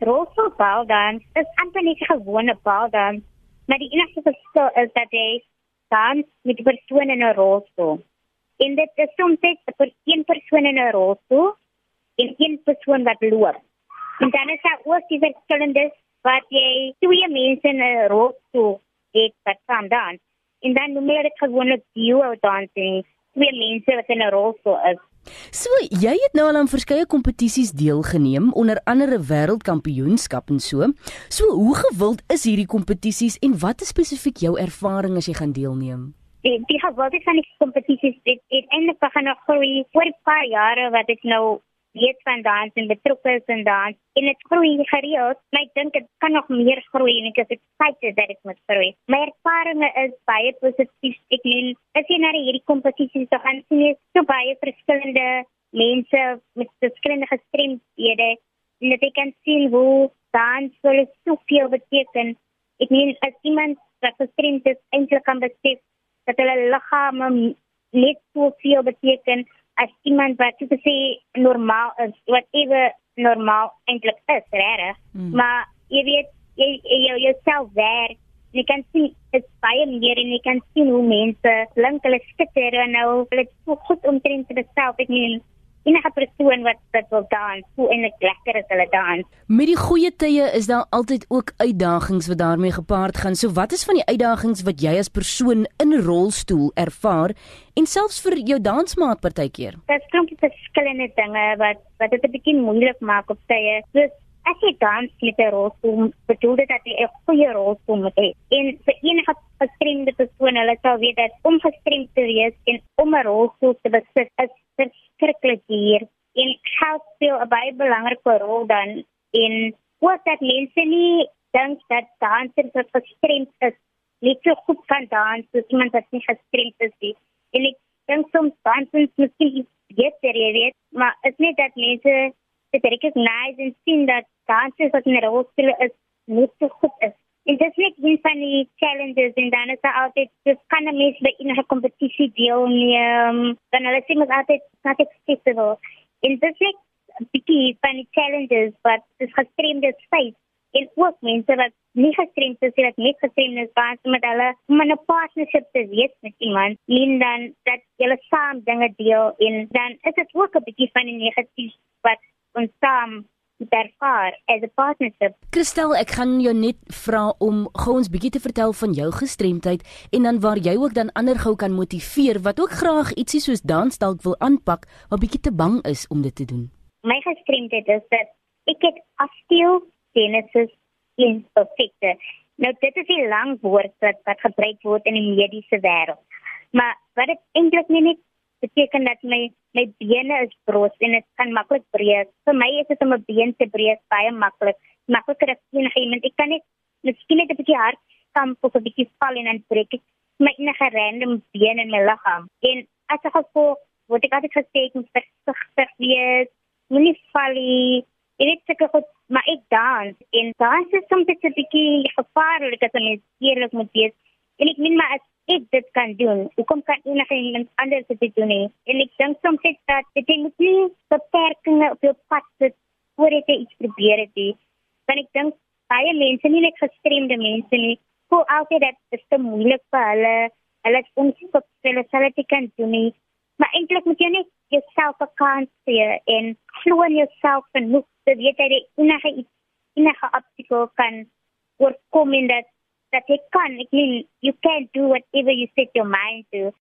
rolstoel baldans is amper net 'n gewone baldans, maar die enigste verskil is dat jy dans met 'n persoon in 'n rolstoel. En dit is soms net vir een persoon in 'n rolstoel en een persoon wat loop. En dan is daar ook die verskillende wat jy twee mense in 'n rolstoel het wat saam dans. En dan noem hulle dit gewoonlik duo dancing, twee mense wat in 'n rolstoel is. So, jy het nou al aan verskeie kompetisies deelgeneem, onder andere wêreldkampioenskap en so. So, hoe gewild is hierdie kompetisies en wat is spesifiek jou ervaring as jy gaan deelneem? Die die gewilde van die kompetisies het, het eintlik begin nog groei 'n paar jare wat ek nou weet van dans en betrokke is in dans en dit groei gereeld maar ek dink dit kan nog meer groei en ek is excited dat dit moet groei. My ervaring is baie positief. Ek meen as jy na hierdie kompetisies so gaan sien jy so baie verskillende mense met verskillende gestremdhede. En dit kan sien hoe dans vir soveel beteken. Ek meen as iemand wat gestremd is eintlik kan besef dat hulle liggaam net soveel beteken as iemand wat so sê normaal is, wat ewe normaal eintlik is, regtig. Mm. Maar jy weet jy jy jouself werk Jy kan sien dit baie meer en jy kan sien hoe mense klink hulle skitter en nou hulle so goed omtrent te self ek meen enige persoon wat dit wil dans, hoe en dit lekker is hulle dans. Met die goeie tye is daar altyd ook uitdagings wat daarmee gepaard gaan. So wat is van die uitdagings wat jy as persoon in 'n rolstoel ervaar en selfs vir jou dansmaat partykeer? Klink dit verskillende dinge wat wat dit 'n bietjie moeilik maak op tye. So as jy dans met 'n rolstoel, bedoel dit dat jy 'n goeie rolstoel moet hê. En vir enige gestremde persoon, hulle sal weet dat om gestremd te wees en om 'n rolstoel te besit is duur en geld speel 'n baie belangrike rol dan in wat dat mense nie dink dat dansers wat gestremd is nie so goed kan dans as iemand wat nie gestremd is nie. En ek dink soms dansers miskien beter, jy weet, maar dit is nie dat mense dit recognize en sien dat dansers wat in 'n rolstoel is nie so goed is En dit is een van die challenges en dan is er altijd, dus kan een mens bij enige competitie deelnemen. Dan sê mens altyd, not accessible. En dit is een beetje van die challenges wat is gestremde space. En ook mense wat nie gestremd is, wat net gestremd is, waar ze met hulle, om een partnership te wees met iemand, en dan dat julle saam dinge deel, en dan is het ook een beetje van die negatief wat ons saam ervaar as 'n partnership. Christel, ek gaan jou net vra om gou ons bietjie te vertel van jou gestremdheid en dan waar jy ook dan ander gou kan motiveer wat ook graag ietsie soos dans dalk wil aanpak, maar bietjie te bang is om dit te doen. My gestremdheid is dat ek het osteogenesis imperfecta. Nou dit is 'n lang woord wat wat gebruik word in die mediese wêreld. Maar wat dit eintlik net beteken dat my my bene is bros en dit kan maklik breek. Vir my is dit om 'n been te breek baie maklik. Makliker as enige iemand. Ek kan net miskien 'n bietjie hard stamp of 'n bietjie val en dan breek ek my enige random been in my liggaam. En as ek gevoel word ek altyd gesê ek moet versigtig wees. Moenie val nie. Ek weet seker goed, maar ek dans en dans is soms 'n bietjie gevaarlik as jy eerlik moet wees. En ek min maar ek dit kan doen. Hoekom kan enige iemand anders dit doen nie? En ek dink soms net dat dit moet nie beperkings op jou pad sit voordat jy iets probeer het nie. Want ek dink baie mense, nie net gestremde mense nie, voel altyd dat dit te moeilik vir hulle. Hulle is onskop hulle sal dit kan doen nie. Maar eintlik moet jy net jouself 'n kans gee en glo in jouself genoeg dat jy enige iets enige obstakel kan oorkom en dat that they can't. you can't do whatever you set your mind to.